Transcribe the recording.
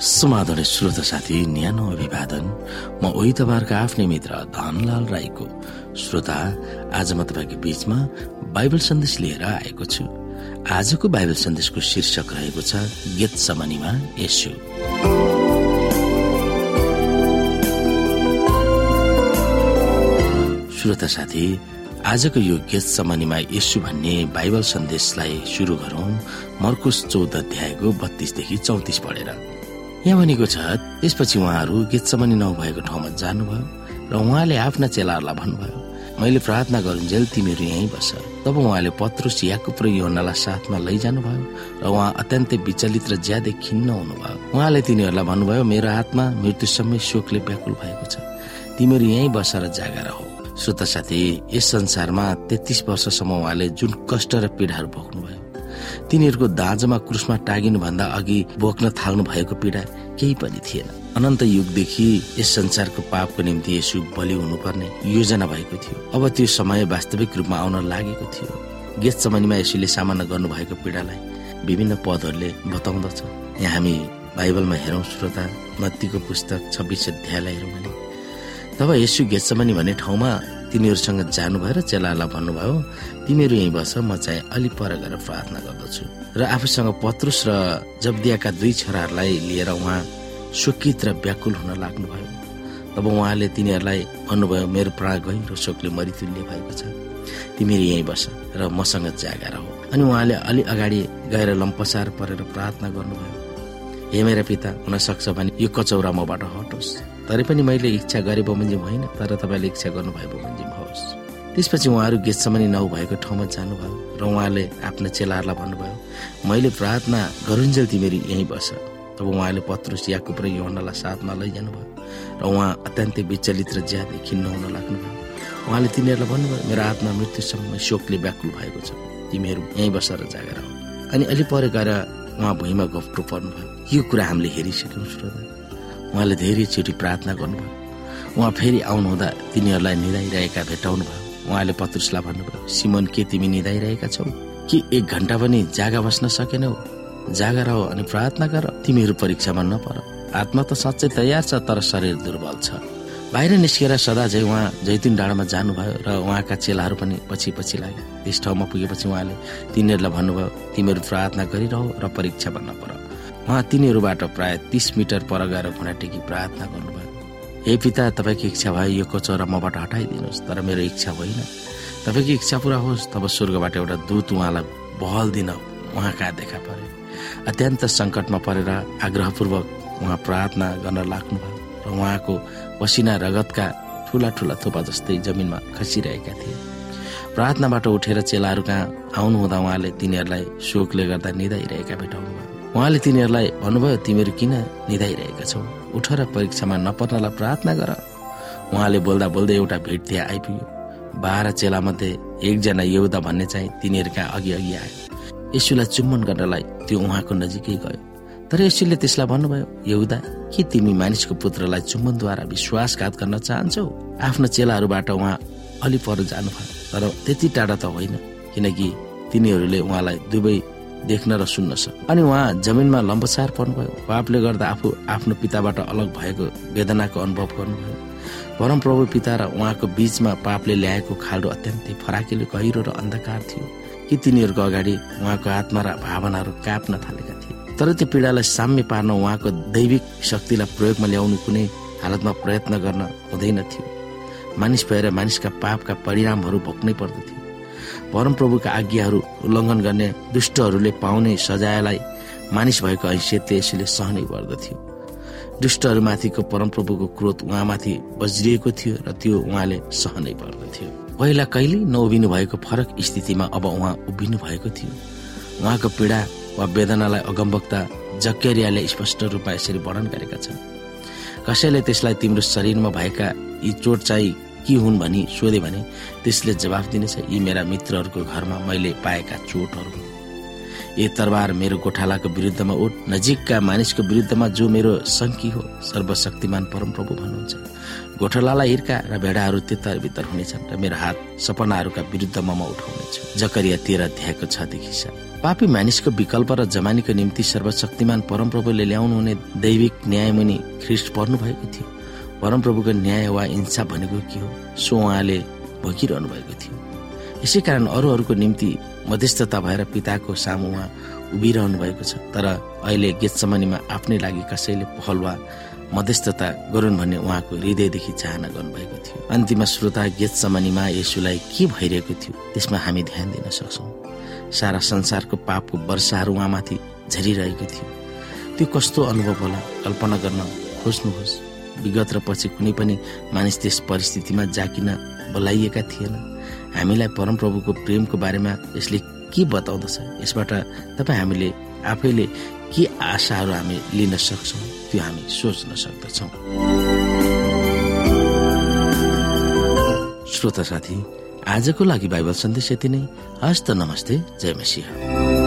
समाधान श्रोता साथी न्यानो अभिवादन। म ओही तपाईँहरूको आफ्नै मित्र धनलाल राईको श्रोता आज म तपाईँको बीचमा बाइबल सन्देश लिएर आएको छु। आजको बाइबल सन्देशको शीर्षक रहेको छ गेत समनीमा यसु श्रोता साथी आजको यो गेत समनीमा यसु भन्ने बाइबल सन्देशलाई सुरु गरौं। मर्कुस चौध अध्यायको बत्तीसदेखि चौतिस पढेर। यहाँ भनेको छ त्यसपछि उहाँहरू गेतसम्म नभएको ठाउँमा जानुभयो र उहाँले आफ्ना चेलाहरूलाई भन्नुभयो मैले प्रार्थना गरुन्जेल तिमीहरू यहीँ बस। तब उहाँले पत्रुस याकुब र योनालाई साथमा लैजानुभयो र उहाँ अत्यन्तै विचलित र ज्यादै खिन्न हुनुभयो। उहाँले तिनीहरूलाई भन्नुभयो मेरो आत्मा मृत्युसम्मै शोकले व्याकुल भएको छ। तिमीहरू यहीँ बसेर जागा हो श्रोता साथी यस संसारमा तेत्तिस वर्षसम्म उहाँले जुन कष्ट र पीडाहरू भोग्नुभयो तिनीहरूको दाँजोमा क्रुसमा टागिनु भन्दा अघि बोक्न थाल्नु भएको पीडा केही पनि थिएन। अनन्त युगदेखि यस संसारको पापको निम्ति यसो बलि हुनुपर्ने योजना भएको थियो। अब त्यो समय वास्तविक रूपमा आउन लागेको थियो। गेस समयमा यसुले सामना गर्नुभएको पीडालाई विभिन्न पदहरूले बताउँदछ। यहाँ हामी बाइबलमा हेरौँ श्रोता मत्तीको पुस्तक छब्बिस अध्यायलाई हेरौँ भने तब यसु गेत्समनी भन्ने ठाउँमा तिनीहरूसँग जानुभयो र चेलालाई भन्नुभयो तिमीहरू यहीँ बस म चाहिँ अलि पर गएर प्रार्थना गर्दछु। र आफूसँग पत्रुस र जब्दियाका दुई छोराहरूलाई लिएर उहाँ शोकित र व्याकुल हुन लाग्नुभयो। तब उहाँले तिनीहरूलाई भन्नुभयो मेरो प्राण गहिरो शोकले मरितुल्य भएको छ। तिमीहरू यहीँ बस र मसँग जागा रह अनि उहाँले अलि अगाडि गएर लम्पसार परेर प्रार्थना गर्नुभयो हे मेरा पिता हुन सक्छ भने यो कचौरा मबाट हटोस्। तरै पनि मैले इच्छा गरे बमोजिम होइन तर तपाईँले इच्छा गर्नुभयो बमोजिम होस्। त्यसपछि उहाँहरू गेटसम्म नौ भएको ठाउँमा जानुभयो र उहाँले आफ्ना चेलाहरूलाई भन्नुभयो मैले प्रार्थना गरुन्जेल तिमीहरू यहीँ बस। तब उहाँले पत्रुस याकुब र योहनालाई साथमा लैजानुभयो र उहाँ अत्यन्तै विचलित र ज्यादै खिन्न हुन लाग्नुभयो। उहाँले तिनीहरूलाई भन्नुभयो मेरो आत्मा मृत्युसम्म शोकले व्याकुल भएको छ। तिमीहरू यहीँ बसेर जागेर अनि अलि परे गएर उहाँ भुइँमा गफ्रो पर्नुभयो यो कुरा हामीले हेरिसक्यौँ श्रोता। उहाँले धेरै चोटि प्रार्थना गर्नुभयो। उहाँ फेरि आउनुहुँदा तिनीहरूलाई निधाइरहेका भेटाउनु भयो उहाँले पत्रुसलाई भन्नुभयो सिमन के तिमी निधाइरहेका छौ? कि एक घन्टा पनि जागा बस्न सकेनौ? जागा रह अनि प्रार्थना गर। तिमीहरू परीक्षामा नपर। आत्मा त साँच्चै तयार छ तर शरीर दुर्बल छ। बाहिर निस्केर सदा चाहिँ उहाँ जैतुन डाँडामा जानुभयो र उहाँका चेलाहरू पनि पछि पछि लागे। त्यस ठाउँमा पुगेपछि उहाँले तिनीहरूलाई भन्नुभयो तिमीहरू प्रार्थना गरिरह र परीक्षामा नपर। उहाँ तिनीहरूबाट प्राय तिस मिटर पर गएर घुँडा टेकी प्रार्थना गर्नुभयो। हे पिता तपाईँको इच्छा भए यो कचौरा मबाट हटाइदिनुहोस् तर मेरो इच्छा होइन। तपाईँको इच्छा पुरा होस् तब स्वर्गबाट एउटा दूत उहाँलाई बहल दिन उहाँ कहाँ देखा परे? अत्यन्त सङ्कटमा परेर आग्रहपूर्वक उहाँ प्रार्थना गर्न लाग्नुभयो र उहाँको पसिना रगतका ठुला ठुला थोपा जस्तै जमिनमा खसिरहेका थिए। प्रार्थनाबाट उठेर चेलाहरू कहाँ आउनुहुँदा उहाँले तिनीहरूलाई शोकले गर्दा निधाइरहेका भेटाउनु भयो उहाँले तिनीहरूलाई भन्नुभयो तिमीहरू किन निधाइरहेका छौ? उठ र परीक्षामा नपर्नलाई प्रार्थना गर। उहाँले बोल्दा बोल्दै एउटा भेट त्यहाँ आइपुग्यो। बाह्र चेला मध्ये एकजना यौदा भन्ने चाहिँ तिनीहरू कहाँ अघि अघि आयो यसुलाई चुम्बन गर्नलाई त्यो उहाँको नजिकै गयो। तर यसुले त्यसलाई भन्नुभयो यहुदा के तिमी मानिसको पुत्रलाई चुम्बनद्वारा विश्वासघात गर्न चाहन्छौ? आफ्नो चेलाहरूबाट उहाँ अलि पर जानुभयो। तर त्यति टाढा त होइन किनकि तिनीहरूले उहाँलाई दुवै देख्न र सुन्न सक्छ अनि उहाँ जमिनमा लम्बसार पर्नुभयो। पापले गर्दा आफू आफ्नो पिताबाट अलग भएको वेदनाको अनुभव गर्नुभयो। परम प्रभु पिता र उहाँको बीचमा पापले ल्याएको खाल्डो अत्यन्तै फराकिलो गहिरो र अन्धकार थियो। कि तिनीहरूको अगाडि उहाँको आत्मा र भावनाहरू काप्न थालेका थिए। तर त्यो पीडालाई साम्य पार्न उहाँको दैविक शक्तिलाई प्रयोगमा ल्याउनु कुनै हालतमा प्रयत्न गर्न हुँदैन थियो। मानिस भएर मानिसका पापका परिणामहरू भोग्नै पर्दथ्यो। परमप्रभुका आज्ञाहरू उल्लङ्घन गर्ने दुष्टहरूले पाउने सजायलाई मानिस भएको हैसियतले यसले सहनै पर्दथ्यो दुष्टहरूमाथिको परमप्रभुको क्रोध उहाँमाथि बज्रिएको थियो र त्यो उहाँले सहनै पर्दथ्यो। पहिला कहिले नउभिनु भएको फरक स्थितिमा अब उहाँ उभिनु भएको थियो। उहाँको पीडा वा वेदनालाई अगमवक्ता जक्करियाले स्पष्ट रूपमा यसरी वर्णन गरेका छन्। कसैले त्यसलाई तिम्रो शरीरमा भएका यी चोट चाहिँ के हुन् भनी सोधे भने त्यसले जवाफ दिनेछ यी मेरा मित्रहरूको घरमा मैले पाएका चोटहरू ए तरबार मेरो गोठालाको विरुद्धमा उठ नजिकका मानिसको विरुद्धमा जो मेरो सङ्की हो सर्वशक्तिमान परमप्रभु भन्नुहुन्छ। गोठालालाई हिर्का र भेडाहरू भित्र हुनेछन् र मेरो हात सपनाहरूका विरुद्धमा म उठाउनेछु। जकरिया तेह्र अध्यायको छदेखि पापी मानिसको विकल्प र जमानीको निम्ति सर्वशक्तिमान परमप्रभुले ल्याउनु हुने दैविक न्यायमुनि ख्रिस्ट पर्नु भएको थियो। परमप्रभुको न्याय वा इन्साफ भनेको के हो? सो उहाँले भोगिरहनु भएको थियो। यसै कारण अरूहरूको निम्ति मध्यस्थता भएर पिताको सामु उहाँ उभिरहनु भएको छ। तर अहिले गेतसम्ममा आफ्नै लागि कसैले पहल वा मध्यस्थता गरून् भन्ने उहाँको हृदयदेखि चाहना गर्नुभएको थियो। अन्तिम श्रोता गेतसम्ममा यसुलाई के भइरहेको थियो त्यसमा हामी ध्यान दिन सक्छौँ। सारा संसारको पापको वर्षाहरू उहाँमाथि झरिरहेको थियो। त्यो कस्तो अनुभव होला कल्पना गर्न खोज्नुहोस्। विगत र पछि कुनै पनि मानिस त्यस परिस्थितिमा जाकिन बोलाइएका थिएन। हामीलाई परमप्रभुको प्रेमको बारेमा यसले के बताउँदछ? यसबाट तपाईँ हामीले आफैले के आशाहरू हामी लिन सक्छौँ? त्यो हामी सोच्न सक्दछौँ। श्रोता साथी आजको लागि बाइबल सन्देश यति नै। हस्त नमस्ते। जय मसिंह।